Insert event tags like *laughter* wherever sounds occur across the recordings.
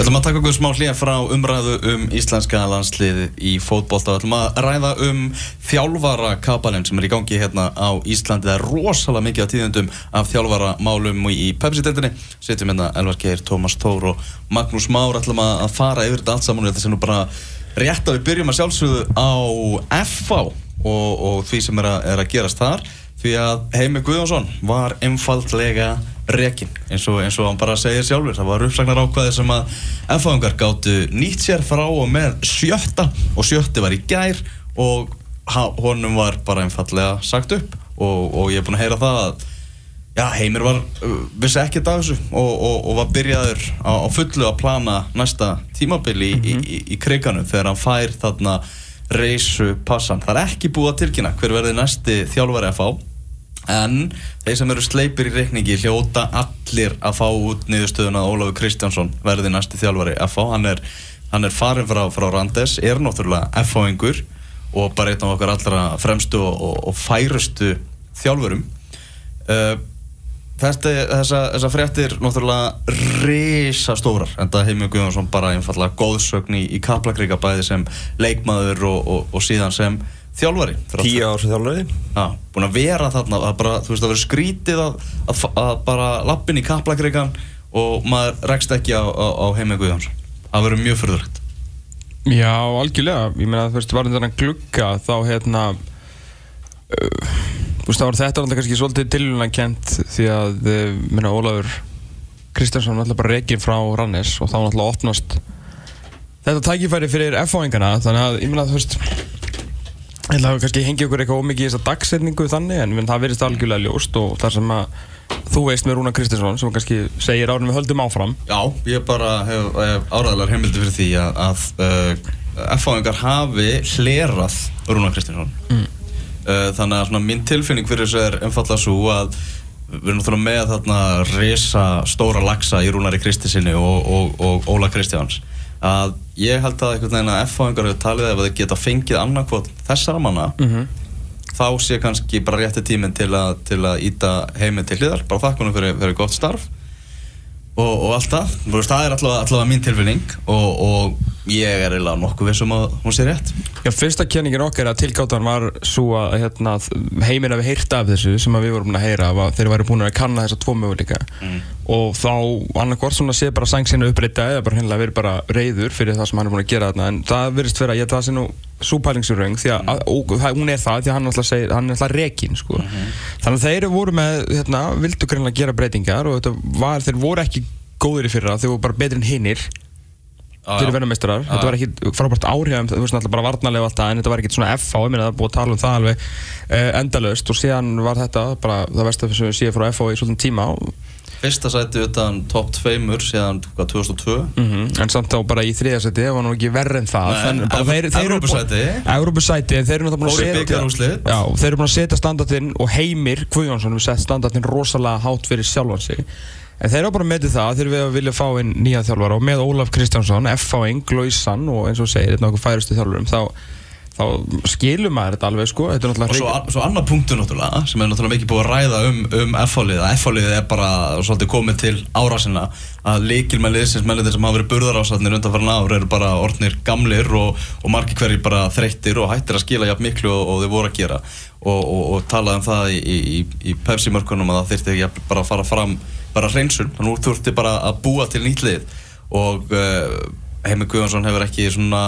Við ætlum að taka okkur smá hlýja frá umræðu um íslenska landsliði í fótbolta. Við ætlum að ræða um þjálfara kapalinn sem er í gangi hérna á Íslandi. Það er rosalega mikið af tíðendum af þjálfara málum í Pepsi-deltinni. Setjum hérna Elvar Geir, Tómas Tór og Magnús Már. Við ætlum að fara yfir þetta allt saman. Þetta sé nú bara rétt að við byrjum að sjálfsögðu á FV og, og því sem er að, er að gerast þar. Því að Heimi Guðjónsson var einfaldlega rekin eins og, eins og hann bara segir sjálfur það var uppsagnar ákvæði sem að FH-ungar gáttu nýtt sér frá og með sjötta og sjötti var í gær og honum var bara einfallega sagt upp og, og ég er búin að heyra það að já, Heimir var, uh, vissi ekki dag þessu og, og var byrjaður á, á fullu að plana næsta tímabili mm -hmm. í, mhm. í, í kriganum þegar hann fær þarna reysu passan það er ekki búið að tilkynna hver verði næsti þjálfari FH en þeir sem eru sleipir í reikningi hljóta allir að fá út niðurstöðuna að Ólafur Kristjánsson verði næsti þjálfari FH, hann er, hann er farin frá, frá Randes, er náttúrulega FH-ingur og bara einn af okkar allra fremstu og, og, og færustu þjálfurum. Uh, Þetta, þessa, þessa fréttir náttúrulega risastórar en það heimur Guðjónsson bara einfallega góðsögn í, í Kaplakríka bæði sem leikmaður og, og síðan sem þjálfari Tíu árs þjálfari. Já, búin að vera þarna að bara, þú veist að vera skrítið að, að, að bara lappin í kaplakreikan og maður rekst ekki á, á, á heimi Guðjóns. Það verður mjög förðurlegt Já, algjörlega, ég meina að þú veist þannig að glugga þá hérna uh, þú veist það var þetta alltaf kannski svolítið tilvíðan kent því að, uh, minna Ólafur Kristjánsson var alltaf bara reygin frá Rannes og þá var alltaf opnast þetta tækifæri fyrir F-fáingana. Þannig að ég meina að þú veist Ég held að það kannski hengi okkur eitthvað ómikið í þessa dagsetningu þannig en það verðist algjörlega ljóst og þar sem að þú veist með Rúna Kristinsson sem kannski segir árið við höldum áfram. Já, ég bara hef, hef áræðilegar heimildi fyrir því að, að uh, F-fáingar hafi hlerað Rúna Kristinsson. Mm. uh, þannig að svona, mín tilfinning fyrir þessu er einfalla svo að við erum náttúrulega með þarna resa stóra lagsa í Rúnari Kristinsinni og, og, og Óla Kristjáns að ég held að einhvern veginn að F-fáingar hefur talið ef þeir geta fengið annarkvot þessara manna mm -hmm. þá sé kannski bara rétti tíminn til til að íta heiminn til hliðar bara þakkunum fyrir, fyrir gott starf og, og allt það, það er allavega, allavega mín tilfinning og, og ég er eiginlega nokkuð vissum að hún sé rétt Já, fyrsta kenningin okkar að tilgáttan var svo að hérna, heiminn hafi heyrt af þessu sem við vorum að heyra að þeir væri búin að kanna þessa tvo möguleika mm. og þá annarkort svona sé bara sangsinu uppbreyta eða bara hennilega verið bara reyður fyrir það sem hann er búin að gera þarna en það verist vera, ég það sé nú súpælingsuröng því að, mm. hún er það því að hann alltaf, segir, hann er alltaf rekin sko. mm -hmm. þannig að þeir voru með hérna, vildu greinlega gera breytingar og var, þeir voru ekki góðir í fyrra, þeir voru bara betri en hinnir fyrir vennumestrar þetta var ekki frábært áhrifum þú veist náttúrulega bara varnarlega og allt það en þetta var ekki svona FH ég meina það búið að tala um það alveg uh, endalust og síðan var þetta bara það versta sem við séum frá FH í svolítið tíma. Fyrsta sæti utan top 2 síðan 2002 mm -hmm. en samt þá bara í þriða sæti það var nú ekki verð en það. Európa-sæti Európa-sæti en þeir eru náttúrulega búin að setja standardinn og Heimir Guðjónsson við sett standardinn rosalega hátt fyrir sjálfan sig En þeir eru bara með það þegar við viljum fá inn nýja þjálfara og með Ólaf Kristjánsson, F.A.Ing, Glausann og eins og segir, þetta nokkuð færustu þjálfurum, þá, þá skilum maður þetta alveg sko. Þetta og svo, reik... svo annar punktu náttúrulega, sem er náttúrulega mikið búið að ræða um, um F.A.liða. F.A.liðið er bara svolítið komið til ára sinna að leikil með liðsinsmennir sem hafa verið burðarásatnir undan farin ár eru bara orðnir gamlir og, og margir hverjir bara þreyttir og hættir að skila jafn miklu og, og þau voru að gera og, og talaði um það í, í, í Pepsi-mörkunum að það þurfti ekki bara að fara fram bara hreinsun, að þú þurfti bara að búa til nýtlið og uh, Heimi Guðvarsson hefur ekki svona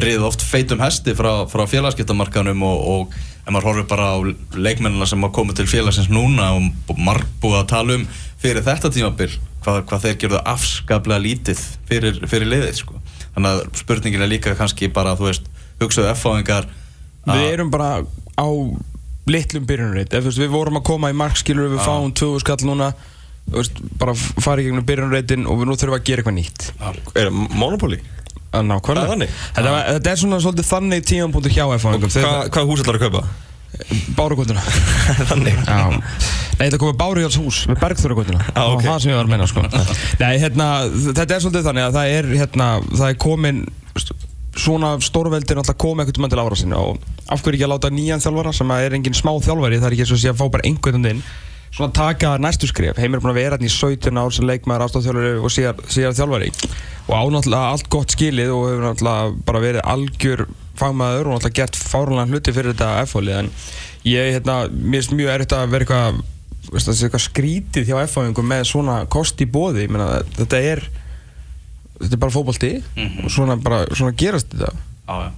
riðið oft feitum hesti frá, frá félagskiptamarkanum og, og ef maður horfið bara á leikmennina sem hafa komið til félagsins núna og marg búið að tala um fyrir þetta tímabill hvað, hvað þeir gerðu afskaplega lítið fyrir, fyrir liðið sko. þannig að spurningin er líka kannski bara þú veist, hugsaðu F-fáingar Við erum bara á litlum byrjunuritt, við vorum að koma í markskilur við fáum tvögu skall núna veist, bara fara í gegnum byrjunreitin og við nú þurfum að gera eitthvað nýtt Er það monopóli? Nákvæmlega þetta, þetta er svona svolítið þannig tímanbúntu hjá F-fáingum Hvað hva hús ætlar að kaupa? Bárugönduna *laughs* Þannig? Já Nei, þetta komið Bárugölds hús með Bergþórugönduna ah, okay. það sem ég var að menna sko. *laughs* Nei, hérna, þetta er svolítið þannig að það er, hérna, það er komin svona stórveldir alltaf komið ekkert um enn til ára sinna og af hverju ekki að láta nýjan þjálfara sem er engin smá þjálfari það er ekki eins og sé að fá bara einhvern veginn svona taka næstu skrif Heimir er búin að vera hérna í 17 ár sem leikmaður, ástofþjálfari og síðar, síðar þjálfari. Og á náttúrulega allt gott skilið og hefur náttúrulega bara verið algjör fagmaður og náttúrulega gert fárunlega hluti fyrir þetta F-fólið en ég, hérna, mér finnst mjög erfitt að vera eitthvað eitthvað skrítið hjá F-fólingum með svona kost í bóði ég meina, þetta er þetta er bara fótbolti Mhm. og svona, bara, svona gerast þetta. Já.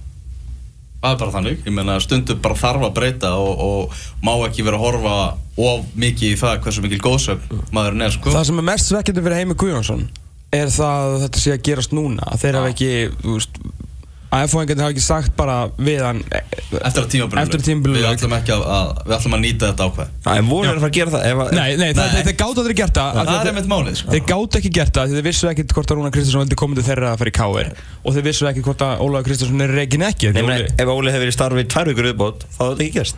Það er bara þannig, ég meina stundum bara þarf að breyta og, og má ekki vera að horfa of mikið í það hversu mikil góðsögn maðurinn er sko. Það sem er mest svekkjandi fyrir Heimi Guðjónsson er það að þetta sé að gerast núna þeir hafa ekki, þú veist að F-fóingarnir hafa ekki sagt bara við hann Eftir að tímabilinu. Eftir að tímabilinu. Við ætlum ekki að, að, við ætlum að nýta þetta ákveð En voru þeir að fara að gera það? Ef, að- Nei, nei, það, Nei. þeir, þeir gátu aldrei gert það. Af því Það að er einmitt málið sko. Þeir gátu ekki gert það því þeir vissu ekkert hvort að Rúnar Kristinsson vildi koma til þeirra að fara í KR og þeir vissu ekki hvort að Ólaður Kristinsson er reikin ekki Nei, meni, ef Óli hefur verið í starfi í tvær vikur viðbót, þá hefði þetta ekki gerst.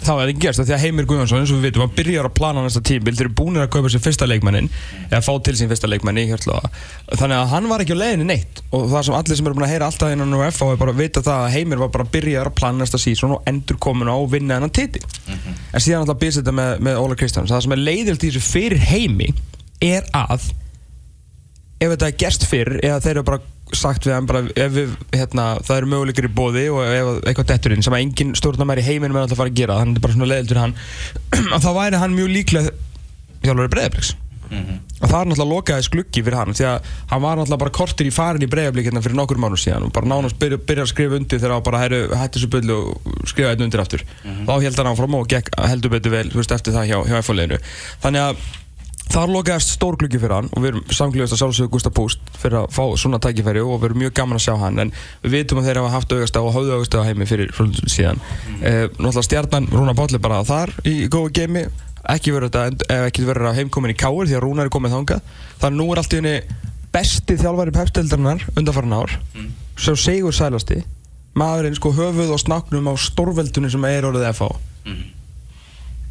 Að að að að að að vita það að Heimir var bara að byrja að plana næsta sísón og endur komin á og vinna þennan titil. En síðan alltaf byrst þetta með, með Óla Kristjáns það sem er leiðilt í þessu fyrir Heimi er að ef þetta er gerst fyrr eða þeir eru bara sagt við hann bara við, hérna, það eru möguleikir í bóði og eitthvað dettur inn sem að engin stjórnarmæri heiminum er alltaf að fara að gera þannig að þetta er bara svona leiðildur hann *clears throat* að þá væri hann mjög líklega þjálfur breyðabliks Mhm. og það er náttúrulega lokaðis gluggi fyrir hann því að hann var náttúrulega bara kortir í farin í breyðablik hérna fyrir nokkur mánu síðan og bara nánast byrja, byrja að skrifa undir þegar hann bara hætti þessu byrju og skrifa þetta undir aftur. Þá held hann áfram og gekk heldur betur vel veist, eftir það hjá, hjá F-fóliðinu þannig að þar lokaðist stór gluggi fyrir hann og við erum samklíðast að sjálfsögðu Gustaf Púst fyrir að fá svona tækifæri og við erum mjög gaman að sjá hann en við vitum að þeir hafa haft augast og höfðu augast á heimi fyrir síðan. Eh, náttúrulega stjarnan Rúna Páll er bara þar í góðu geimi ekki verið þetta að heimkomin í káir því að Rúnar er komið þangað þannig að nú er allt í henni besti þjálfari pepstildarinnar undanfarn ár Mm. sem segur sælasti maðurinn sko höfuð og snaknum á stórveldunni sem er orðið FH Mhm.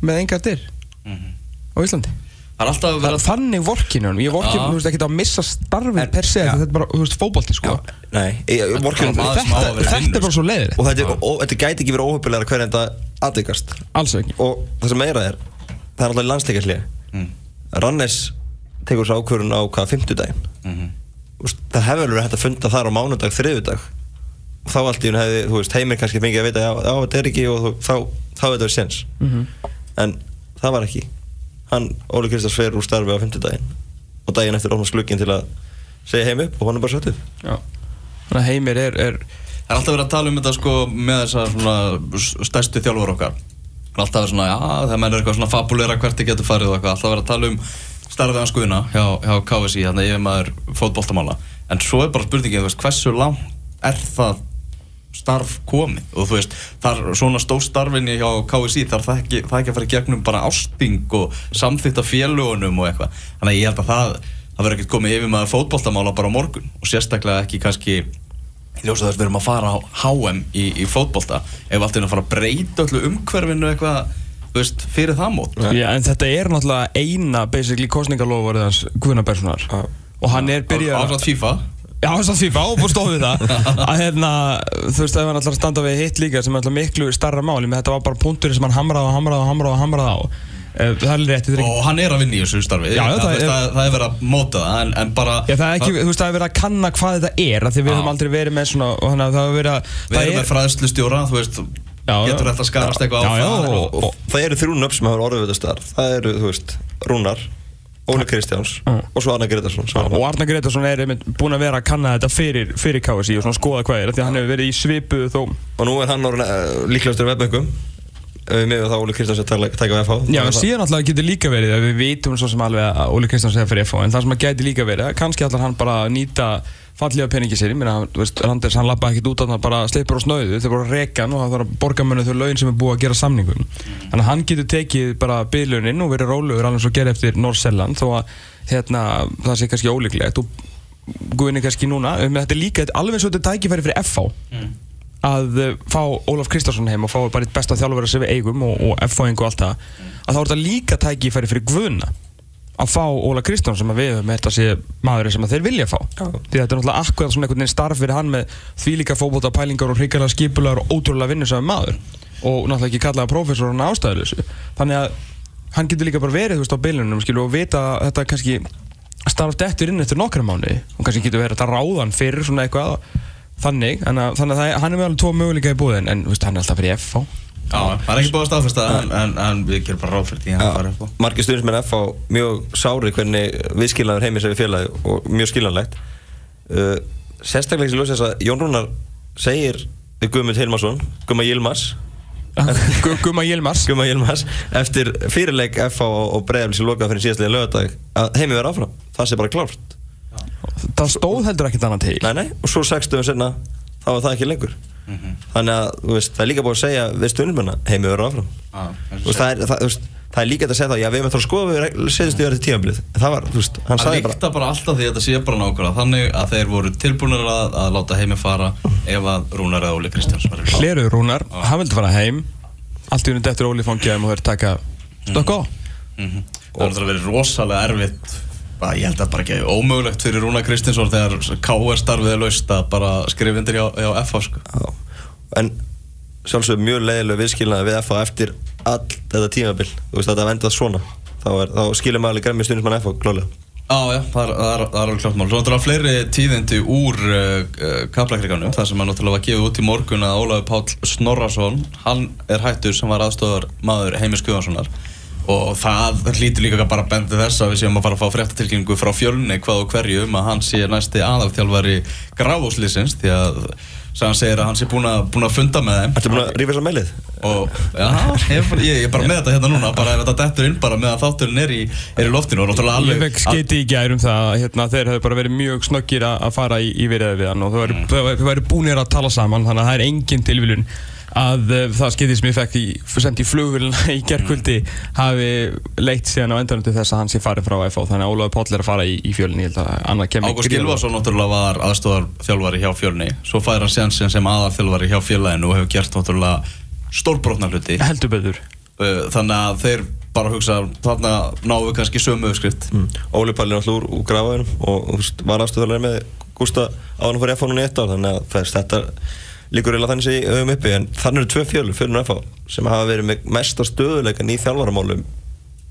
með enga dyr Mhm. á Íslandi er að vera er þannig vorkinu hann, ég vorkinu, Já. þú veist, ekki að missa starfið En- per se, Já. þetta er bara, þú veist, fótbolti, sko. Nei, ég, að Þetta, þetta vinnur, er bara svo leiðir, og þetta, er- og, þetta gæti ekki verið óhupilegra hver en þetta aðvikast. alls ekki. Og það sem meira er, það er alltaf landsleikarslið. Mm. Rannes tekur svo ákvörun á hvað, fimmtudaginn. Mhm. Úst, það hefur verið hægt að funda þar á mánudag, þriðudag og þá allt í hún hefði, þú veist, heimir kannski fengið að vita já, já þetta er ekki og þú, þá, þá hefði þetta verið sens Mhm. en það var ekki hann, Óli Kristjáns fer úr starfi á fimmtudaginn og daginn eftir opnast glugginn til að segja heim upp og hann er bara satt upp Já. Þannig að heimir er, er, Það er alltaf verið að tala um þetta sko með þessa svona s- stærstu þjálfur okkar alltaf verið svona, já, það menn er eitthvað svona fabulera hvert þið getur farið og eitthvað Alltaf verið að tala um starfið hans guðina hjá, hjá KSI, þannig yfir maður fótboltamála. En svo er bara spurningin, þú veist, hversu langt er það starf komið? Og þú veist, þar svona stór starfinni hjá KSI þarf það ekki, það ekki að fara gegnum bara ásting og samþýtta félugunum og eitthvað. Þannig að ég held að það, það verður ekkert komið yfir maður fótboltamála bara á morgun og sérstaklega ekki kannski ljósa þess að við erum að fara á HM í, í fótbolta ef allt er að fara að breyta öllu umhverfinu eitthvað veist, fyrir það mót. Já, en þetta er náttúrulega eina, basically, kostningalofvarið hans Guðna Berssonar. Já. Og hann er byrjað... Ásatt FIFA. Já, þess að FIFA og búið stóð við það. *laughs* Að hérna, þú veist, ef hann ætlar að standa við hitt líka sem er alltaf miklu starra máli með þetta var bara punkturinn sem hann hamraði og hamraði og hamraði og hamraði á það er rétt, þetta er ekki og hann er að vinna í þessu starfi Já, já, það, það það, er- það, það er verið að móta það en, en bara Já, það er ekki, þú veist, það er verið að kanna hvað þetta er af því við Já. höfum aldrei verið með svona og þannig að það hefur verið að við erum með fræðslustjóra þú veist, Já, já. getur þetta skarast eitthvað Já, á já, það og- og það eru þrjú nöfn sem hafa orðið við þetta starf það eru, þú veist, Rúnar Óli Kristjáns Já. og svo Arna Gretarsson og Arna Gretarsson er einmitt búinn að vera að kanna þetta fyrir, fyrir KSI og skoða hvað er af því að hann hefur verið í svipu þó og nú er hann orðin uh, líklegastur webböngum með þá Óli Kristjáns að taka, FH Já, síðan alltaf getur líka verið að við vitum svo sem alveg að Óli Kristjáns er fyrir FH en það sem að gæti líka verið að kannski allar hann bara að nýta fallega peningi sér, ég meina, þú veist, Randers hann lappa ekkert út af það bara sleipur á snöðu, þeir voru að reka hann og það þarf að borga mönnu þau laun sem er búið að gera samningum þannig að hann getur tekið bara byrjlaunin og verið rólegur alveg svo gerði eftir Norselland þó að hérna, það sé kannski ólíklegt. Og Guðinni kannski núna, um, þetta er líka alveg eins og þetta er tækifæri fyrir FH að uh, fá Ólaf Kristjánsson heim og fá bara eitt besta þjálfur sem við eigum og, og F-fáing og allt það að þá er þetta líka tækifæri fyrir Guðna að fá Ólaf Kristjánsson sem að við höfum þetta sé maðurinn sem þeir vilja fá Já. því þetta er náttúrulega akkurat svona einhvern veginn starf fyrir hann með því líka fókbóta pælingar og hrikalega skipulegar og ótrúlega vinnusæmi maður og náttúrulega ekki kallaða prófessor hann ástæðuleysu þannig að hann getur líka bara verið veist á bylunum skilu, og vita að þetta kannski starf dettur inn eftir nokkra mánuði og kannski getur verið að ráðan fyrir svona eitthvað þannig, en að, þannig að það, hann er með alveg tvo möguleika í búðin en þú veist, hann er alltaf fyrir FH Já, það er ekki búið að staðfesta en, en, en við gerum bara ráð fyrir því að hann fara upp á margir stuðnismenn F á mjög sári hvernig viðskilnaður heimis við félagi og mjög skiljanlegt. Uh, sérstaklega ekki ljósa þess að Jón Rúnar segir við Guðmund Hilmarsson Guðma Yilmars Gu- Gumma Yilmars *laughs* Guðma Yilmars eftir fyrirleik F á og bregðarlega sem lokaði fyrir síðastlega lögadag að heimi verið áfram. Það sé bara klárt það stóð heldur ekkert annað til. Nei, nei, og svo 60 senna þá var það ekki lengur. Þannig að þú veist, það er líka búið að segja við stuðnismenna heimi verið áfram. Og veist, það, er, það, þú veist, það er líka að segja það já við erum eftir að skoða við setjast í verið tímabilið. Það var, þú veist, hann Það sagði bara líkta bara alltaf því að þetta sé bara nákvæmlega þannig að þeir voru tilbúinir að, að láta heimi fara ef að Rúnar eða Óli Kristjáns var í Hleruður Rúnar, hann vildi fara heim. Allt í unni dettur Óli fangjaðum og þeir taka stökk á. Mhm. Það er náttúrulega verið rosalega erfitt ég held að bara ekki ómögulegt fyrir Rúnar Kristinsson þegar K.R. starfið er laust að bara skrifa undir hjá, hjá FH sko. Já. En sjálfsög mjög leiðilega viðskilnaði við FA eftir all þetta tímabil Þú veist þetta vendað svona Þá, er, þá skilur maður alveg græmið stundismann FA klálega Já, já, það er, það er, það er alveg klart mál. Svo náttúrulega fleiri tíðindi úr uh, uh, kaplakriganum, það sem að náttúrulega var gefið út í morgun að Ólafur Páll Snorrason, hann er hættur sem var aðstofar maður Heimis Guðvanssonar og það hlýtur líka bara að bendi þess að við séum að fara að fá fréttatilkynningu frá fjölni hvað og hverju um að hann sé næsti aðalþjálfari gráfúslýsins því að sem hann segir að hann sé búinn að, búinn að funda með þeim Ertu búin að rífa þess að meilið? og já, ég, er bara- ég, ég er bara með þetta hérna núna bara ef þetta dettur inn bara meðan þátturinn er í, er í loftinu og náttúrulega Ég alveg fekk skeiti í gær um það að hérna, þeir hefur bara verið mjög snöggir að að fara í, í veriða við hann og þau væru búinir að tala saman þannig að það er engin tilviljun að uh, það skeiti sem ég fekk í, sendi í flugvélina í gerkvöldi hafi leitt síðan á endanum til þess að hann sé farið frá FH þannig að Ólafur Páll er að fara í, í fjölni Ágúst Gilvarsson náttúrulega var aðstofar þjálfari hjá fjölni. Svo fær hann sjansinn sem aðalþjálfari hjá félaginu og hefur gert náttúrulega stórbrotna hluti. Heldur betur. Uh, þannig að þeir bara hugsa þarna náum við kannski sömu uppskrift. Mm. Óli Palli náttúrulega úr, úr grafaðinum og var aðstöðulega með Gústa á líkur eiginlega þannig sem ég höfum uppi en þannig eru tvö fjölur fyrir FA sem hafa verið með mesta stöðuleikan í þjálfaramálum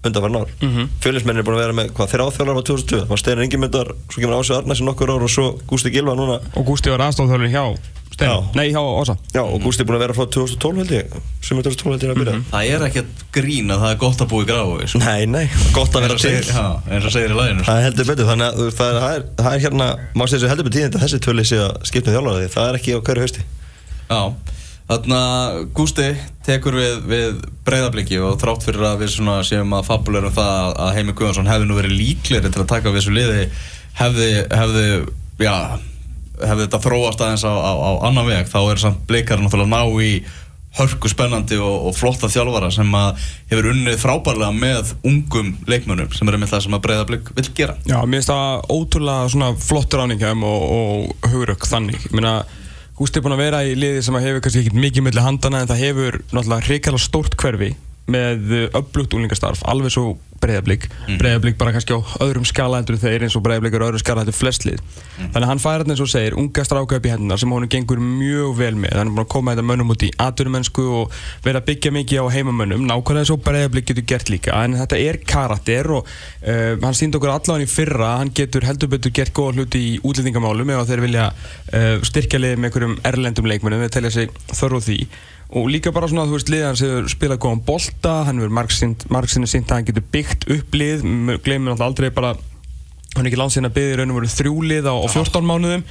undanfarn ár. Mm -hmm. fjölinsmenn er búin að vera með hvað þeirra áþjálfar var 2002 það var Steinar Ingimundar, svo kemur Ásið Arnæs í nokkur ár og svo Gústi Gilva núna. Og Gústi var aðstofþjálfur hjá Stein, Já. nei hjá Ósa já og Gústi er búin að vera frá 2012 held ég. Sem er 2012 held ég að byrja. Það er ekkert grín að það er gott að búa í gráfi sko. nei nei, gott að vera og til. Eins og segir í læginu Það er heldur betur, þannig að það er, það er, það er hérna, Já, þarna Gústi tekur við, við breyðabliki og þrátt fyrir að við séum að fabulerum það að- Heimi Guðvarsson hefði nú verið líklegri til að taka við þessu liði hefði, hefði, já hefði þetta þróast aðeins á, á, á annan veg þá er samt blikar náttúrulega ná í hörku spennandi og, og flotta þjálfara sem að hefur unnið frábærlega með ungum leikmönnum sem er einmitt það sem að breyðablik vill gera Já, mér finnst það ótrúlega svona flottur áningum og, og hugurökk þannig. Ég meina, Gústi er búinn að vera í liði sem hefur kannski ekkert mikið milli handana en það hefur náttúrulega hrikalega stórt hverfi með upplugt úlingastarf, alveg svo breyðablík. Mm. Breyðablík bara kannski á öðrum skala heldur en þeir eins og breyðablík er á öðrum skala heldur flestlið. Þannig að hann fær hérna eins og segir unga stráka upp í hendunar sem honum gengur mjög vel með. Hann er búinn að koma þetta mönnum út í atvinnumennsku og vera að byggja mikið á heimamönnum, nákvæmlega svo breyðablík getur gert líka. En þetta er karakter og uh, hann síndi okkur allavega í fyrra, hann getur heldur betur gert góða hluti í útlendingamálum ef þeir vilja uh, styrkja liðið með einhverjum erlendum leikmennum, þeir telja sig þörf á því og líka bara svona, þú veist, liðan sem spila góðan bolta, hann verður margsinni sýnt að hann getur byggt upp lið. Gleymir alltaf aldrei bara hann er ekki langt síðan að byggja í raun og veru þrjúlið á, á 14 mánuðum.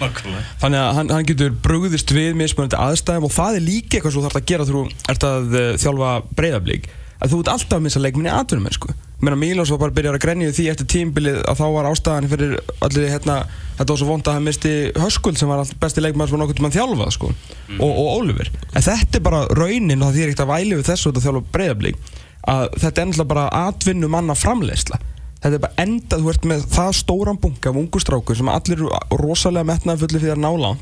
Þannig að hann, hann getur brugðist við mismunandi aðstæðum og það er líka eitthvað sem þú þarf að gera þú ert að uh, þjálfa breyðablík að þú ert alltaf að missa leikminni aðtunum sko. Mér að Mílos var bara að byrja að grenja því eftir tímbilið að þá var ástæðan fyrir allir hérna, þetta var svo vond að hann misti Höskuld sem var alltaf besti leikmann sem var nokkuð til mann þjálfað sko, og, og Oliver. En þetta er bara raunin og það þýr ekkert að væli við þessu að þjálfa breyðablík að þetta er ennlega bara atvinnu manna framleysla þetta er bara enda, þú ert með það stóran bunga af ungu strákur sem allir eru rosalega metnaði fulli fyrir að nála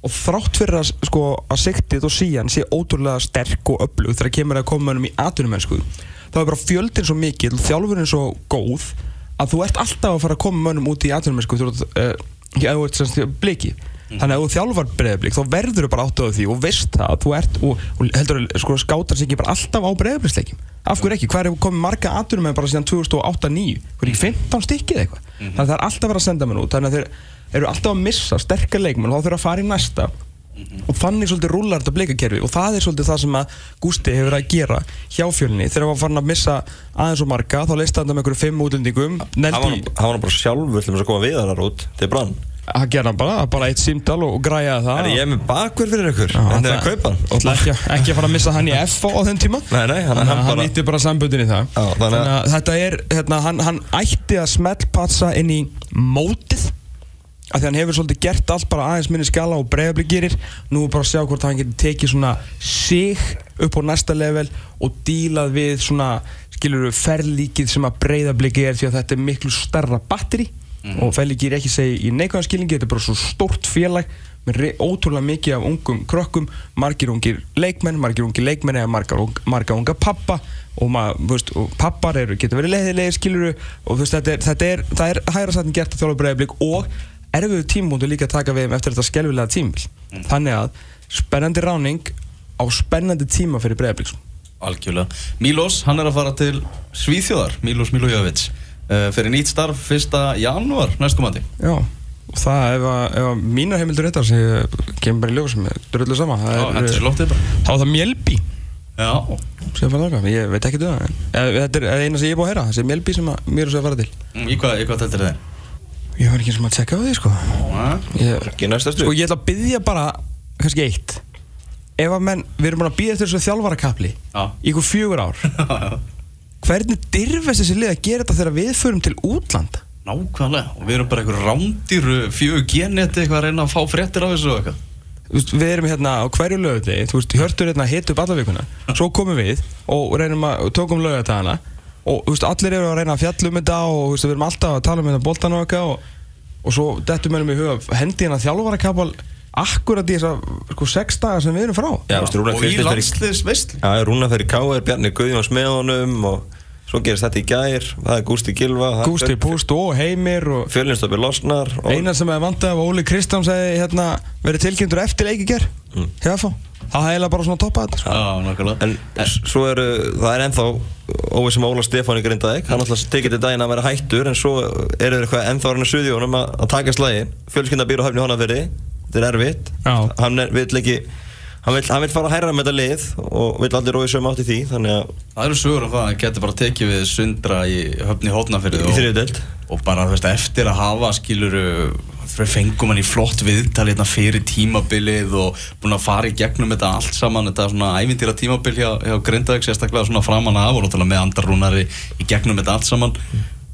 og þrátt fyrir að, sko, að siktið og síjan sé ótrúlega sterk og öflug þegar kemur að koma mönnum í atvinnumennsku þá er bara fjöldin svo mikil þjálfurinn svo góð að þú ert alltaf að fara að koma mönnum út í atvinnumennsku þú ert, uh, já, þú ert semst bliki. Þannig að þú þjálfar breyðablík þá verður þú bara átt á því og veist það að þú ert og, og heldur að sko, skátar sig ekki bara alltaf á breyðablíksleikim af hverju ekki, hvað er komið marga með bara síðan 2008-2009 hvað er ekki 15 stykkið eitthvað? Þannig að það er alltaf verið að senda mér út þannig að þeir eru alltaf að missa sterkar leikmenn og þá þurfa að fara í næsta. Og þannig svolítið rúlar þetta bleikakerfi. Og það er svolítið það sem að Gústi hefur að gera hjá fjölni. Þegar hann var farin að missa aðeins og marga þá leist hann með einhverju fimm útlendingum. Neldi, hann var bara sjálfur til að koma við þar út til brann. Hann gerði hann bara, bara eitt símdal og græjaði það. Er ég með bakverð fyrir ykkur? Já, En þeir að ætla- kaupa hann? ætla ekki, ekki að fara að missa hann í F á þeim tíma. Nei, nei, hann- hann hann bara- nýtti bara sambundin í það. Já, þannig að þetta er hérna, hann, hann ætti að smellpatsa inn í mótið af því hann hefur svolítið gert allt bara aðeins minni skala og bregðabli gerir. Nú bara að sjá hvort hann getur tekið svona sig upp á næsta level og dílað við svona skilur ferlíkið sem að breiðabli er því að þetta er miklu starra batteri. Og ferlíkið er ekki segi í neikvæðan skilningi þetta er bara svo stórt félag með ótrúlega mikið af ungum krökkum margir ungir leikmenn, margir ungir leikmenn eða marga unga pappa og, og pappar eru, getur verið leiðilegir skiluru og þú veist, þetta er, þetta er, það er hægra sættin gert að þjóla breiðablík og erfiðu tímbúndu líka að taka við þeim eftir þetta skelvilega tímil þannig að spennandi ráning á spennandi tíma fyrir breiðablík Algjörlega. Mílos, hann er að fara til Svíþjóðar, Mílos Milojevic uh, fyrir nýtt starf 1. janúar næstkomandi. Já, og það ef að, ef að mínar heimildur réttar sem kemur bara í ljós með drullu sama það Já, þetta er svo lóttið bara. þá er það sem þangað, ég veit ekki um það en eh, þetta er eina sem ég er búið að heyra, þessi Mjölby sem mér er að fara til Mm, í hvað, þetta er þeir? Ég var ekki sem að tjekka á því sko. Ég, Ekki næsta Sko stund ég ætla að byggja bara, kannski eitt. Ef að menn, við erum búin að býða eftir þessu þjálfarakapli Já. Í ykkur fjögur ár. *laughs* Hvernig dyrfist þessi lið að gera þetta þegar við förum til útland? Nákvæmlega, og við erum bara einhver rándýru fjögur geneti eitthvað að reyna að fá fréttir af þessu og eitthvað. Þú veist, Við erum hérna á hverju lögutegi Þú veist, hjörtur hérna hitt upp alla vikuna. *laughs* Svo komum við og reynum að og tókum lögatagana Og þú veist, allir eru að reyna að fjalla um þetta Og þú veist, við erum alltaf að tala um þetta boltan og eitthvað og, og svo dettum við í huga Hendi hérna þjálfarakapal Akkurat í þessa sko, sex daga sem við erum frá Já, Rúnar og í landsliðs veistlu. Já, Rúna fer í K.R. Bjarni Guðjóns með honum og svo gerist þetta í gær það er Gústi Gilva Gústi Púst og Heimir og Fjölninstöpi losnar og Einar sem hefði vantað af Óli Kristjáns hefði hérna, verið tilkynntur eftir leiki ger mm. Það hefði eiginlega bara svona toppað þetta sko. Já, nákvæmlega. En svo eru, það er ennþá óvissum Óla Stefáni Grindaðik hann alltaf tekið til daginn að vera hættur en svo eru þeir eitthvað ennþá hann að suði honum að, að taka slægin fjölskynda býr á höfni honafyrði þetta er erfitt Já. hann er, vill ekki hann vill, hann vill fara að hæra með þetta lið og vill aldrei róið sögum átt í því þannig að Það eru sögur af það að geta bara tekið við sundra í höfni þriðu deild og bara þú veist, eftir að hafa skiluru fengum hann í flott viðtal hérna fyrir tímabilið og búin að fara í gegnum þetta allt saman. Þetta svona ævintýra tímabil hjá, hjá Grindavík sérstaklega svona framan af og náttúrulega með andarrúnari í gegnum þetta allt saman.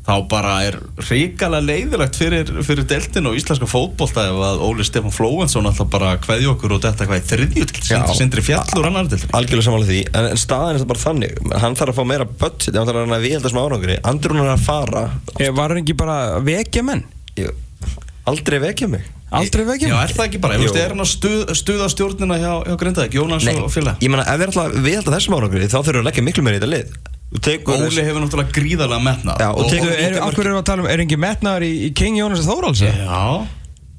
Þá bara er ríkalega leiðilegt fyrir, fyrir deltin og íslenska fótbolta ef að Óli Stefán Flóensson alltaf bara kveði okkur og þetta hvað í þriðju til Já. sindri fjallur annar deltin algjörlega samanlega því. En, en staðan er þetta bara þannig. Hann þarf að fá meira budget hann þarf að reyna að viðhalda sem árangri. Andrún er að fara. Ég var hann ekki bara að vekja menn? Ég, aldrei vekja mig. Aldrei vekja Já, menn er það ekki bara, ég veist, er hann að stuð, stuða stjórnina hjá, hjá Grindavík, Jónas og félag? ég meina ef við ætla að viðhalda þessum árangri þá þurfum við að leggja miklu meira í þetta lið. Þú tekur Óli hefur náttúrulega gríðarlega metnað. Já, og og, tekur- hverju erum við að tala um, er engin metnaður í, í King Jónas Þóralds? Já,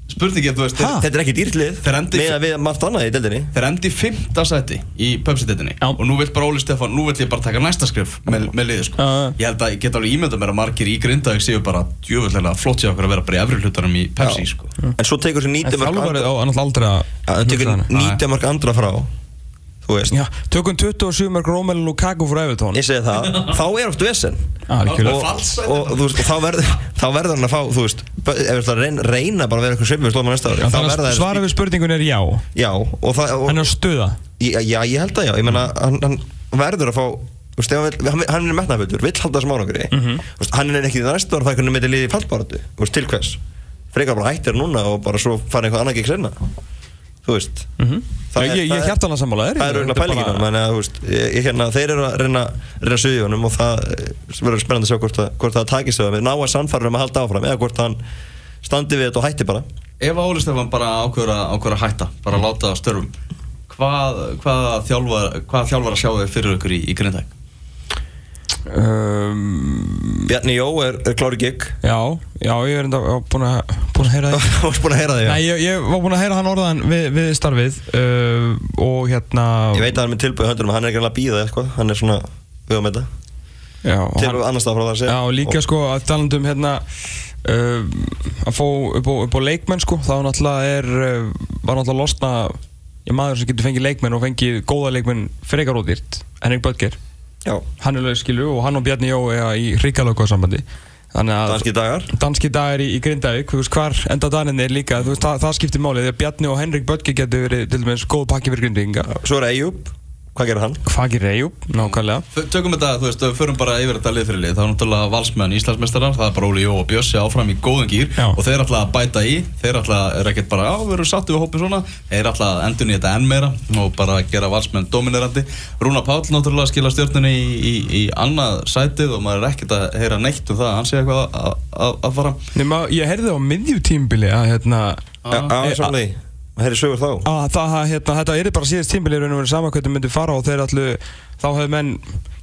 spurningi, þú veist Þetta er ekki dýrt lið Þeir endi- með að við margt annað í deildinni. Þeir endi í fymta sæti í Pepsi-detinni Já. og nú vill bara Óli Stefán, nú vill ég bara taka næsta skrif með, með liði, sko. Já. Ég held að ég get alveg ímyndað mér að margir í Grindavík séu bara djöfullega flott sér okkur að vera bara í efri hlutunum í Pepsi, Já. sko. En svo tekur þessi En nýtja mörg þjálfarið andra að frá Já, tökum 27 mörg Rómel Lukaku frá Evertón Ég segi það. Þá er oft vesen. Algjörlega. og, þá, verður, þá verður hann að fá Þú veist Ef við ætla að reyna, bara að vera eitthvað svipið næsta ári þá Þannig verða að þeir- svara við spurningun er já. Já Og það Hann er að stuða. Já, ég held að já. Ég meina Hann, hann verður að fá Þú veist, hann, er metnaðföldur, vill halda þessum árangri. Mhm. Hann er ekki í næstu ára það er hvernig með liði fallbaratu Þú veist, til hvers? Frekar bara hættir núna og bara svo fara einhvað annað gegn sinna Þú veist Það Ég, er- ég, ég er- hjartan að sammála þér Það er auðvitað pælingina, menn að veist, ég, ég, hérna, þeir eru að reyna, reyna suðið honum og það eh, verður spennandi að sjá hvort, að, hvort það takist þau að við ná að sannfæra um að halda áfram eða hvort hann standi við þetta og hætti bara. Ef að Óli Stefán bara ákveður að, ákveður að hætta bara að láta það störfum hvað, hvað þjálfar að sjá þau fyrir ykkur í, í Grindavík? Um, Bjarni Jó er, er klári gig. Já, já, ég er enda búin að, búin að heyra *laughs* Þú þig varst búin að heyra þig, já. Nei, ég, ég var búin að heyra hann orðan við, við starfið uh, og hérna Ég veit að hann er með tilbúið höndunum, hann er ekki alveg að býða eitthvað, hann er svona, við höfum þetta Já, og til hann- annars það frá það að segja Já, og líka sko að talandum hérna uh, að fá upp á, upp á leikmenn sko. Þá náttúrulega er uh, var náttúrulega losna maður sem getur fengið leikmenn og fengið góða leikmenn frekar ódýrt. Henrik Böttger Já, hann er lög skilu og hann og Bjarni Jó er í ríkalöku sambandi þannig að danski dagar. Danski dagar í, í Grindavík. Þú veist hvar enda daginni er líka veist það, það skiptir máli. Að Bjarni og Henrik Böttger getur verið til dæmis góð pakki fyrir Grindavíkinga Svo er Eyjup, hvað gerir hann? hvað gerir Eyjúb, nákvæmlega. Tökum þetta, þú veist, við förum bara yfir þetta lið fyrir lið Það er náttúrulega valsmenn Íslandsmeistarar Það er bara Óli Jó og Bjössi áfram í góðum gýr Já. Og þeir ætla að bæta í Þeir ætla, er ekkert bara, já, við erum sattu við hópin svona. Þeir ætla að endun í þetta enn meira Og bara gera valsmenn dominerandi. Rúna Páll náttúrulega skila stjórnunni í, í, í annað sætið Og maður er ekkert að heyra neitt um það að Hann sé eitthvað að, að, að fara. Nefna, ég heyrði á miðjutímbili að hérna Ah. er sögur þá að það, að, hérna, þetta er bara síðast tímbili raun og verið sama hvernig myndi fara og þeir allu þá hefðu menn,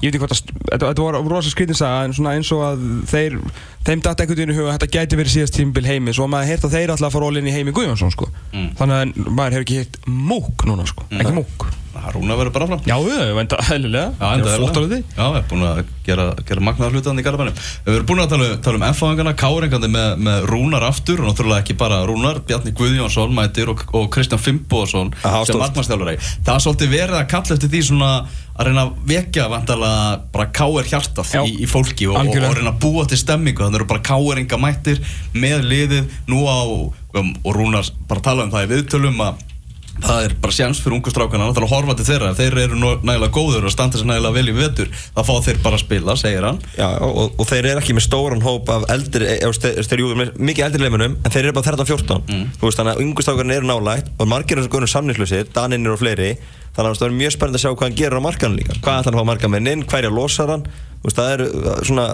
ég veit ekki hvort að þetta, var rosa skrítinsaga en svona eins og að þeir, þeim dætt einhvern veginn í huga að þetta gæti verið síðast tímbil heimi svo maður heyrt að þeir alltaf að fara í heimi Guðjónsson sko. Mm. þannig að maður hefur ekki heyrt múk núna sko, ekki múk Rúna verður bara fram Já, ég veit að hellilega, Já, enda því Já, við erum búin að gera, gera magnaða hlutan í Garabænum. Við erum búin að tala, tala um F-fáingana, Káringandi með, með Rúnar aftur og náttúrulega ekki bara Rúnar, Bjarni Guðjónsson mætir og, og Kristján Fimboðsson sem stórt. markmannstjálfari. Það er svolítið verið að kalla eftir því svona að reyna að vekja vantarlega bara káir hjartað í, í fólki og, og, reyna að búa til stemmingu. Þannig eru bara káiringa mættir með liðið nú á, um, og Rúnar bara tala um það í viðtölum að það er bara sjans fyrir ungu strákana náttúrulega að horfa til þeirra, ef þeir eru nú- nægilega góður og standa sér nægilega vel í vetur. Þá fá þeir bara að spila, segir hann. Já, og, og þeir eru ekki með stóran hóp af eldri, eða þeir, eru með mikið eldri leimunum en þeir eru bara 13-14 Mm. þú veist þannig að ungustákarnir eru nálægt og margir er svona samninslusir, Daninir og fleiri þannig að það er mjög spennandi að sjá hvað hann gerir á markanum líka. Hvað ætlar hann að fá markan með inn, hverja losar hann? Veist það er uh, svona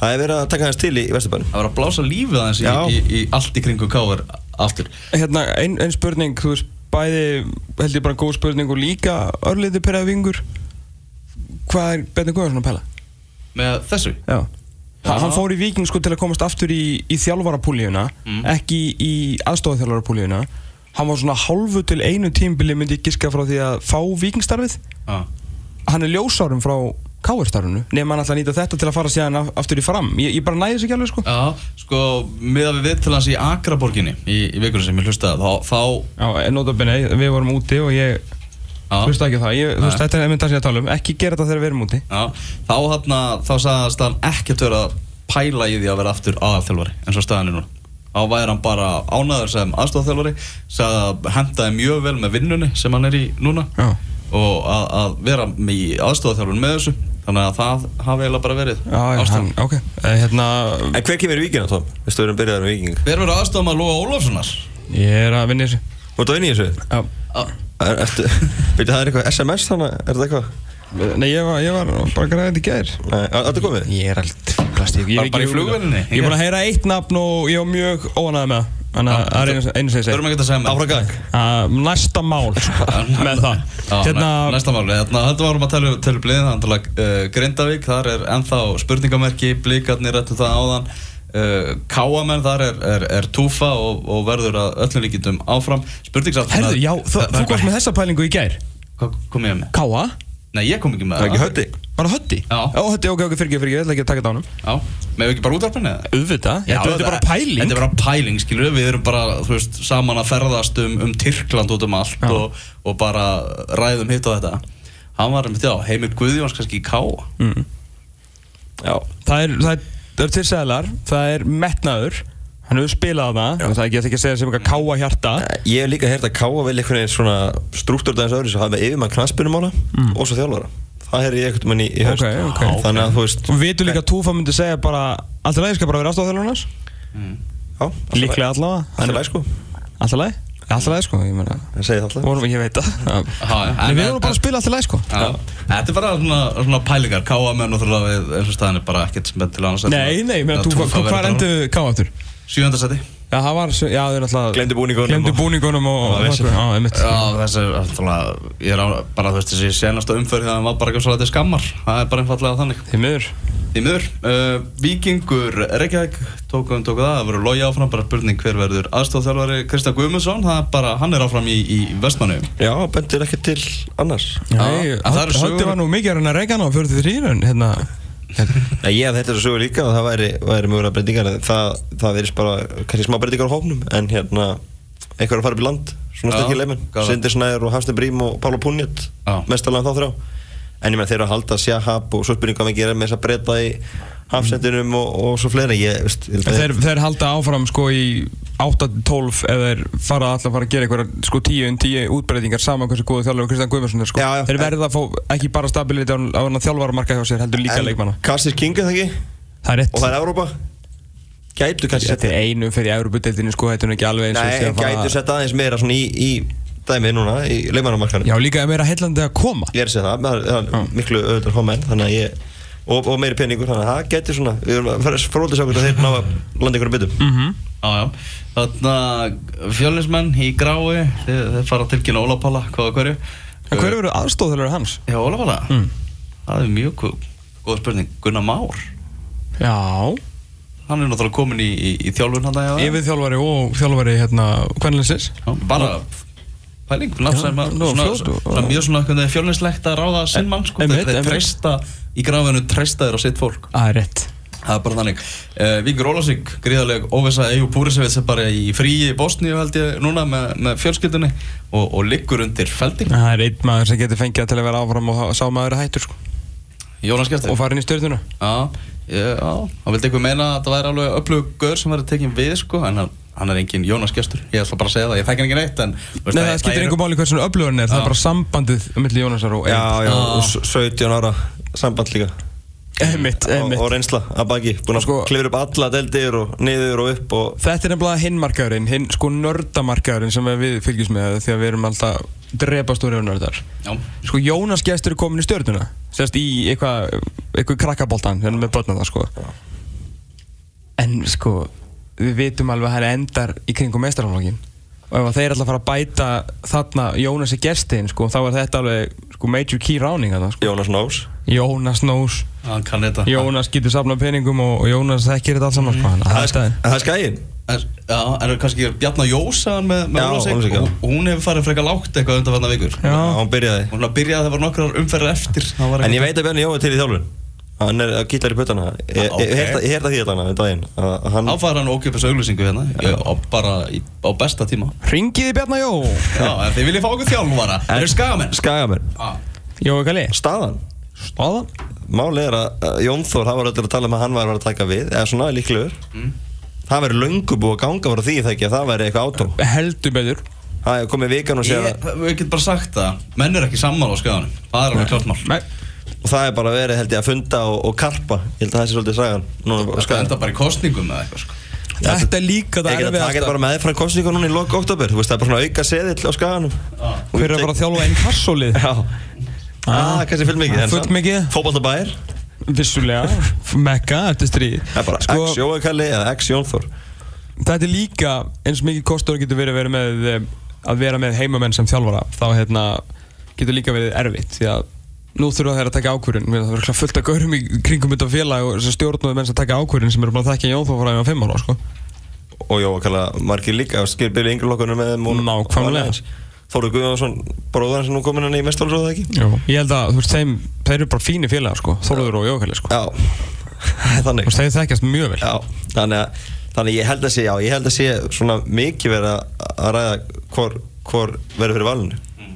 það er verið að taka hans til í, Vesturbænum. Það var að blása lífið aðeins í, í, í allt í kringum káir aftur. Hérna, ein, ein spurning, þú veist, bæði held ég bara góð spurning og líka örliti perrafingur hvað er Benni Guðjónsson að pæla? með þessu Já. Já. Hann fór í Víking sko til að komast aftur í, í þjálfarapúlíuna Mm. ekki í aðstofþjálfarapúlíuna hann var svona hálfu til einu tímbili myndi ég giska frá því að fá Víkingstarfið ah. hann er ljósárum frá Káarstarfinu nema hann alltaf að nýta þetta til að fara síðan af- aftur í fram. Ég, ég bara næði þessu ekki alveg sko. Já, sko, miða við vitt til hans í Akraborginni í, í vikunum sem ég hlustaði þá, þá Já, notabene, við vorum úti og ég Já. hlusta ekki á það, ég, þú veist, þetta er einmitt það sem ég að tala um. Ekki gera þetta þegar við erum úti. Já, þá, þarna, þá sagðast hann ekkert vera að pæla í því að vera aftur aðalþjálfari eins og staðan er núna. Þá væri hann bara ánæður sem aðstofþjálfari sagði að hendaði mjög vel með vinnunni sem hann er í núna. Já. Og að, að vera í aðstofþjálfun með þessu þannig að það hafi eiginlega bara verið hann, ok, eh, hérna En hver kemur í Víkina, Tom? Við erum byrjaðar með Víking Hver verður aðstofum að Lóa Ólafssonar? ég er að vinna í þessu Þú ert að vinna í þessu? Já. Er, ertu, *laughs* veitu, það er eitthvað SMS þannig, er þetta eitthvað? Nei, ég var, ég var bara þetta í gær Nei, er þetta komið? Ég er allt plastík ég er Bara- bara í ekki- flugvélinni? Ég er búin að heyra eitt nafn og ég var mjög óanæði með það Þannig að það er einu, sem ég segi ekki að segja með Áfram gang. Uh, Næsta mál *laughs* með það. Hérna, næ- næsta máli, hérna, þetta varum að tala, um bliðin, þannig að uh, Grindavík, þar er ennþá spurningamerki, blíkarnir rættu það áðan. Uh, Káamenn, þar er, er, er túfa og, og verður að öllum líkindum áfram. Spurningsátt herðu, já, þú, komst með þessa pælingu í gær. Hvað kom ég með? Káa, Nei, ég kom ekki með Það er ekki hötti var það hötti? Já. Já, hötti, ok, ok, fyrir ekki, fyrir ekki, ég ætla ekki að taka þetta á hann Já, með ekki bara útvarpinni eða? Auðvitað, Já, þetta þetta er bara pæling. Þetta er bara pæling, skilur við, við erum bara, þú veist, saman að ferðast um, um Tyrkland út um allt og, og bara ræðum hitt og þetta. Hann var, já, Heimir Guðjóns kannski í Káa mm. Já það, er, það, er, það er til seglar, það er metnaður. Hann hefur spilað á það, það er ekki ekki að segja sem eitthvað káa hjarta. Ég hef líka heyrt að Káa vil einhvern veginn svona struktúr dagins öðru sem hafa með yfirmann knaspinumála og svo þjálfara Það heyr ég einhvern veginn í, í haust. Ok, ok. Þannig að þú veist Og við vitum líka að Túfa myndi segja bara Alltaf lægi skal bara vera aðstofþjálfarnas Já, alltaf Líklega allavega. Alltaf læg sko. Alltaf lægi? Alltaf lægi sko, ég meina. Það segir það alltaf. Vorum ekki að veita Já, já, En við vorum bara að spila alltaf lægi sko. Já. Þetta er bara svona, svona pælingar. Káa menn og þurfa við eins og staðan er bara ekkert er til annars Nei, nei, ég hvað endur káa aftur? Sjújöndarsæti Já, það var, já, þau náttúrulega Gleymdu búningunum Glemdu og- búningunum og, Það og vesen. Já, einmitt. Já, þessi er alltaf, ég er á, bara þú veist þessi senasta umförð hann var bara ekki svo að skammar. Það er bara einfallega þannig. Því miður. Í miður, uh, Víkingur Reykjavík tókum tóku það, það verður logi áfram bara spurning hver verður aðstofþjálfari Kristján Guðmundsson, það er bara, hann er áfram í, í Vestmannu Já, bendir ekki til annars. Nei, en það eru sögur- Hötti var nú mikið að reyna að reyka hann á 43 en Nei, ég hef þetta er sögur líka og það væri, væri mögulega breytingar það, það verðist bara kannski smá breytingar á hóknum en hérna einhver að fara upp í land svona stökkið leifin. Sindir Snæður og Hafstein Brím og Pála Púnjött Já. mestalega þá þrjá en ég meina þeir eru að halda Sjahab og svo spurning hvað við gerum með þess að breyta í hafsendinum og, og svo fleira ég, veist, þeir, þeir halda áfram sko í 8-12 ef þeir fara alltaf að fara að gera einhverja sko 10-10 útbreytingar saman hversu góðu þjálfur Kristján Guðmundsson er sko. Já, já. Þeir verða að fá ekki bara stabilitet á, á þjálfaramarka hjá sér heldur líka leikmanna. Kassis King er það ekki? Það er rétt. Og það er Európa gætu kannski Þetta er einu fyrir Európa-deildinni sko þetta er ekki alveg eins og Nei, en gætu sett aðeins meira svona í, í dæmið núna í leikmannamarkanum Já líka meira heillandi að koma. Ég er að segja það, miklu auðvitað þannig að og, og meiri peningur, þannig að það getur svona við erum að fara fróðlis okkur að þeir ná að landa ykkur að byttum Mhm. Já, já, þarna fjölinsmenn í grái, þeir, þeir fara að tilkynna Óla Pála, hvað og hverju. En hver eru aðstóðþjálfur hans? Já, Óla Pála, Mm. það er mjög góð, spurning. Gunnar Már, Já. Hann er náttúrulega komin í, í, í þjálfun hann að Yfir þjálfari og þjálfari hérna Kvenlinsins bara pæling, mjög svona hvernig fjölnislegt að ráða sinn mann sko, þeir einmitt. treysta í grafinu treysta þeir á sitt fólk. Það er rétt. Það er bara þannig. Uh, Víkur Ólasík, gríðarleg óvisa Eyjú Púrisevits er bara í fríi í Bosníu held ég núna með, með fjölskyldunni og, og liggur undir feldi Það er einn maður sem getur fengið til að vera áfram og sá maður er hættur sko. Jónas Gestur Og fara inn í stjórnuna Já, já, hann vildi eitthvað meina að það væri alveg öflugur sem verið tekinn við sko, en hann, hann er engin Jónas Gestur, ég ætla bara að segja það, ég þekki hann ekki neitt en Nei það skiptir einhver máli hversu öflugur hann er. Það Já. er bara sambandið um milli Jónasar og Já, já, Já. og s- 17 ára samband líka. Einmitt, og, einmitt. og reynsla að baki, búin að Sko- klifra upp alla deldir og niður og upp og Þetta er nefnilega hinn markaðurinn, hinn sko nördamarkaðurinn sem við fylgjum með því að við erum alltaf drepastóri og nördar. Já, Sko Jónas gestur er komin í stjórnuna Sérst í eitthvað eitthvað krakkaboltan hérna með börnum það sko. En sko við vitum alveg að hann endar í kringum meistarálógin og ef að þeir að fara að bæta þarna Jónasi gestin sko þá er þetta alveg sko major key ráning þarna sko. Jónas Nós. Jónas nós. Hann kann þetta. Jónas getur safnað peningum og, og Jónas þekkir þetta allt saman sko hann Það það er staðinn það er já, er kannski Bjarnar Jósa með, með Já, já. og, og hún hefur farið frekar lágt eitthvað undanfarnar vikur. Já. hann byrjaði. Hún byrjaði að það var nokkrar umferðar eftir. Það En ég veit að Bjarni Jó er til í þjálfun Hann er að gítar í puttana Ég Ah, það því allan um daginn að hann Þá fær hann ókjöpis auglýsingu hérna. Bara í, á besta tíma. Ringiði Bjarnar Jó. Já, en þið viljið fá okkur þjálfara. Það eru skagamenn. Skagamenn. Ah. Jói Kalli Staðan? Staðan? Málið er að að Jón Þór, það var öllur að tala um að hann var að að taka við eða svona líklegur. Það væri löngu búið að ganga frá því það ekki að það væri eitthvað átó. Heldur betur. Það er komið vikan og séð Ég, að við getum bara sagt það. Menn er ekki sammála á skaganum. Það er alveg klart mál. Nei og það er bara verið held ég að funda og, og karpa. Ég held að það sé svolítið sagan. Núna, Það enda bara í kostningum eða eitthvað sko. Þetta er líka það Ég get að taka þetta bara meðfram kostningu núna í lok oktober Þú veist það er bara svona auka seðill á skaganum. Hver er að fara að þjálfa einn kassólið? Já. Ah, kannski full mikið en Full mikið. Fótboltabæir Vissulega. *laughs* Mekka eftir stríð. Það er bara sko, X Jóakalli eða X Jónþór. Þetta er líka eins mikið kostur getur verið að vera með eh, að vera með heimamenn sem þjálfara. Þá hérna, getur líka verið erfitt því að nú þurfa þeir að taka ákvörðun það verður fullt að gaurum í kringum þetta félag og stjórnum menn sem taka ákvörðun sem eru bara að þekka Jón þó fór á fimm ára sko. Og Jóakalla margir líka Skil byrja yngri lokkunum með þeim og- og. Þóru Guðjónsson Bróðan sem nú komin hann í mestalsróðu ekki Jú. Ég held að þú veist, þeim, þeir eru bara fínir félagar sko, Þorður og Jókali sko. Já *laughs* Þannig Þú veist, þeir þekkjast mjög vel Já Þannig að Þannig ég held að sé Já ég held að sé Svona mikið verið að að ræða Hvor Hvor verður fyrir valinu mm.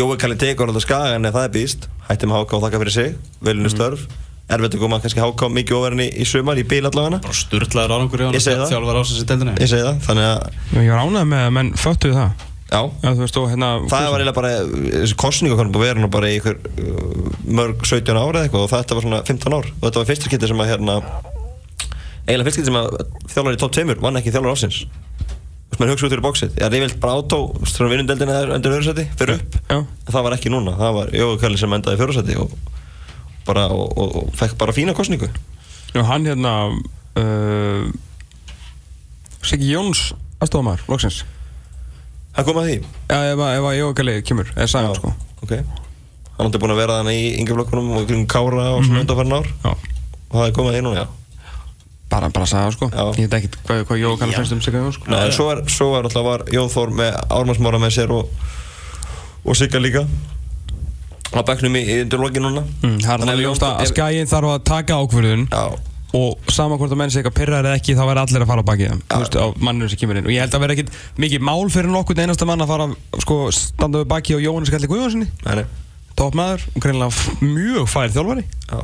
Jóakalli tekur alltaf skagan Ef það er býst Hætti með háká og þakka fyrir sig. Velinu störf. Erfitt að koma kannski háká mikið ofar í, í sumar Í bíl allavega. Bara sturlaður árangur í hann Ég segi það. Ég segi það Þannig að Ég var ánægð með að menn föttuðu það. Já. Já, þú veist, og hérna Það var eiginlega bara, þessi kostningu konum búið að vera nú bara í ykkur uh, mörg 17 ára eða eitthvað og þetta var svona 15 ár. Og þetta var fyrsta skipti sem að hérna eiginlega fyrsta skipti sem að þjálfur í top 2 vann ekki þjálfur ásins Þú veist, maður hugsa út fyrir bóksið Ég er yfirleitt bara átó, svona vinnundeldina er undir öðru seti, fyrir upp. Já. en það var ekki núna, það var Jói Kalli sem endaði fjóru seti og bara, og, og, og fekk bara fína kostningu Já, hann hérna uh, Siggi Jóns aðstofamæður, loksins. Það kom að því? Já, ef, að- Jógali kemur, eða Sæman sko. Ok. Hann átti búin að vera þannig í yngjaflokkunum og kring Kára og svona undanfærn ár. Já, og það er komið að því núna, já bara, bara að sagða sko. Já. Ég veit ekkert hvað, hvað Jógali finnst um Jóns sko. Nei, svo var, svo var alltaf var Jón Þór með Ármannsmára með sér og, og Sigga líka. Á bekknum í, í undir lokin núna. Mm, Það er Þannig að Jón- að skæin þarf að taka ákvörðun Já, og sama hvort að menn sé eitthvað pyrrar eða ekki þá verður allir að fara á bakið þeim, þú veist, á manninu sem kemur inn. Og ég held að vera ekkit mikið mál fyrir nokkur einasta mann að fara sko, standa við bakið á Jóhannes Kalli Guðjónssoni toppmaður og greinlega mjög fær þjálfari. Já,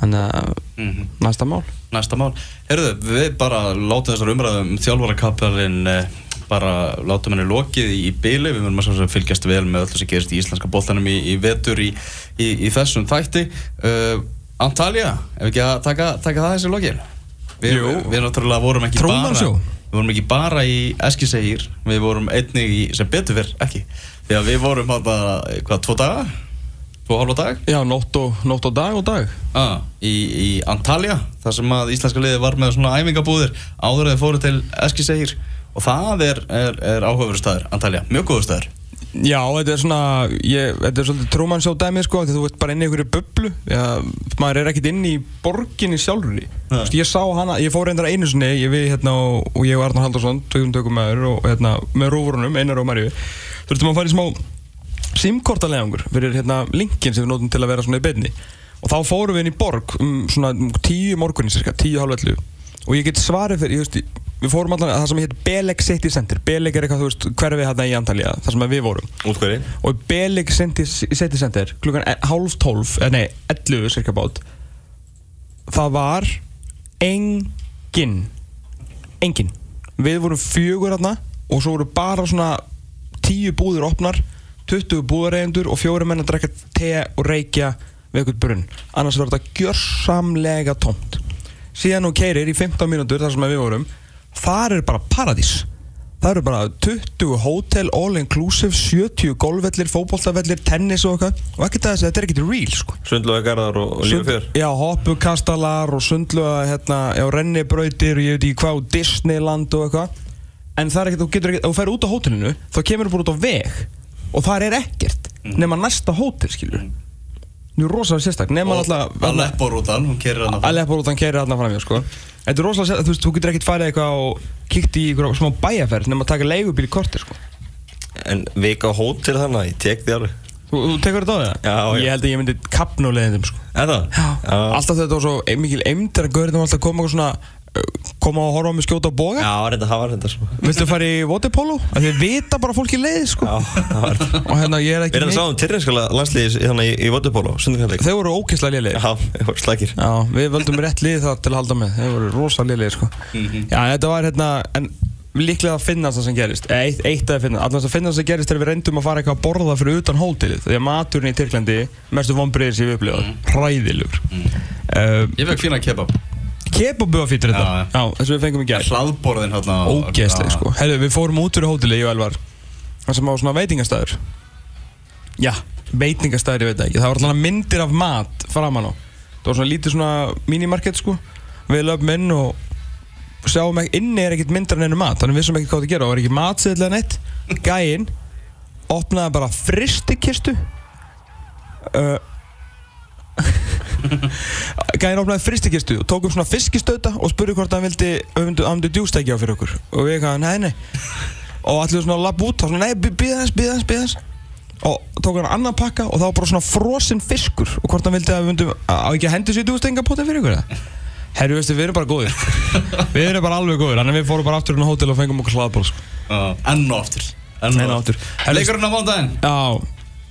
þannig að Mhm. næsta mál Næsta mál. Herðu, við bara látum þessar umræðum um þjálfarakapalinn eh, bara látum henni lokið í, byli. Við verðum að fylgjast vel með öllu sem gerist í íslenska boltanum í, í vetur í, í, í þessum þætti. Uh, Antalya, ef ekki að taka, taka það þessi lokið? Við, við, við náttúrulega vorum ekki Truman bara. Við vorum ekki bara í Eskisegir, við vorum einnig í, sem betur fyrr, ekki. Því að við vorum þarna, hvað, tvo daga? Tvo hálfa dag? Já, nótt og, nótt og dag og dag. Ah, í, í Antalya þar sem að íslenska liði var með svona æfingabúðir áður að þið fóru til Eskisegir og það er, er, er áhugaveru staður Antalya, mjög góður staður. Já, þetta er svona, ég, þetta er svolítið Truman Show dæmi sko, því þú ert bara inn í einhverju bublu. Já, maður er ekkert inn í borginni sjálfur í Nei. Vist, Ég sá hana, ég fór reyndar einu sinni, ég við hérna og, ég og Arnar Haldarsson, tökum tökum maður og hérna með rúfurunum, Einar og Marju Þurftum að fara í smá simkortalegangur fyrir hérna linkin sem við notum til að vera svona í beinni. Og þá fórum við inn í borg um svona um tíu morgunni cirka, tíu halvellu og ég get svarið fyrir, ég veist, við fórum allan að það sem heit Beleg City Center. Beleg er eitthvað, þú veist, hverfið hérna í Antalya, það sem við vorum. Útkværi og Beleg City Center klukkan e- hálf tólf, eða nei, 11 cirka bát það var engin engin við vorum fjögur hérna og svo voru bara svona tíu búðir opnar 20 búðareigendur og fjóri menn að drekka te og reykja við eitthvað brunn. Annars verður þetta gjörsamlega tómt. Síðan og keirir í 15 mínútur þar sem við vorum þar er bara paradís. Það eru bara 20 hótel all inclusive 70 golfvellir, fótboltavellir, tennis og eitthvað. Og ekkert að þetta er ekkert real sko. Sundlöga garðar og, og lífi fyrr Já, hoppukastalar og sundluga hérna, já, rennibrautir og ég veit ekki hvað og Disneyland og eitthvað. En það er ekkert, þú getur ekkert, þú fer út á hótelinu þá kemur þú bara út á veg og það er ekkert nema næsta hótel, skilur Nú er rosalega sérstak, nema alltaf Aleppo-rútan, hún kerir hann Aleppo rútan keirir þarna fram hjá, sko. Þetta er rosalega sérstak, þú veist, þú getur ekkert farið eitthvað og kíkt í eitthvað smá bæjarferð nema að taka leigubíl í kortir, sko. En vika hótel þannig, ég tek því alveg. Þú, þú tekur þetta á það? Já, já. Ég held að ég myndi kapna á leiðindum, sko. Er það? Já, alltaf þetta var svo mikil eimdir að gaurinn var alltaf að koma og svona koma og horfa á mig skjóta á boga. Já, reynda, það var reynda svo Viltu fara í waterpolo? Af Því að vita bara fólki leið sko. Já, það var reynda Og hérna ég er Við ekki erum að sá um tyrrinskala landsliðis þannig í, í Votupólo, sundurkvæmleik Þeir voru ókysla lélegir. Já, við vorum slækir Já, við völdum rétt lið það til að halda með. Þeir voru rosa lélegir sko. Já, þetta var hérna En líklega að finnast það sem gerist Eða Eitt, eitt að finna Allans að finnast það sem gerist þegar við reyndum að fara eitthvað að borða fyrir utan hótelið Því að maturinn í Tyrklandi Mestu vonbreiðir sem við upplifað Hræðilugur uh, Ég fekk fína kebab Fýttur þetta? Já, já. Já, þess að við fengum í gær. Hlaðborðin hérna Ógeðsleg sko. Herru, við fórum út fyrir hóteli, ég og Elvar. Það sem á svona veitingastæður Já, veitingastæður, ég veit ekki. Það var alltaf myndir af mat framan á. Það var svona lítið svona minimarket sko. Við löfum inn og sjáum ekki, inni er ekkert myndar en einu mat Þannig við vissum ekki hvað það gera, það var ekki matseðlega neitt. Gæinn opnaði bara fristikistu uh, Gæinn opnaði fristikistu og tók um svona fiskistauta og spurði hvort hann vildi vildi djústækja á fyrir okkur. Og við eitthvað, nei, nei. Og allir svona lapp út og svona, nei, býða hans, býða hans, býða hans og tók hann annan pakka og það var bara svona frosinn fiskur. Og hvort hann vildi að við myndum á ekki að hendi sér djústækjapotið fyrir ykkur eða? Herru, við erum bara góðir. Við erum bara alveg góðir Þannig að við fórum bara aftur á hótel og fengum okkur hlaðból sko. Enn og aftur. Enn Enn og aftur. Leikurinn á mándaginn Já,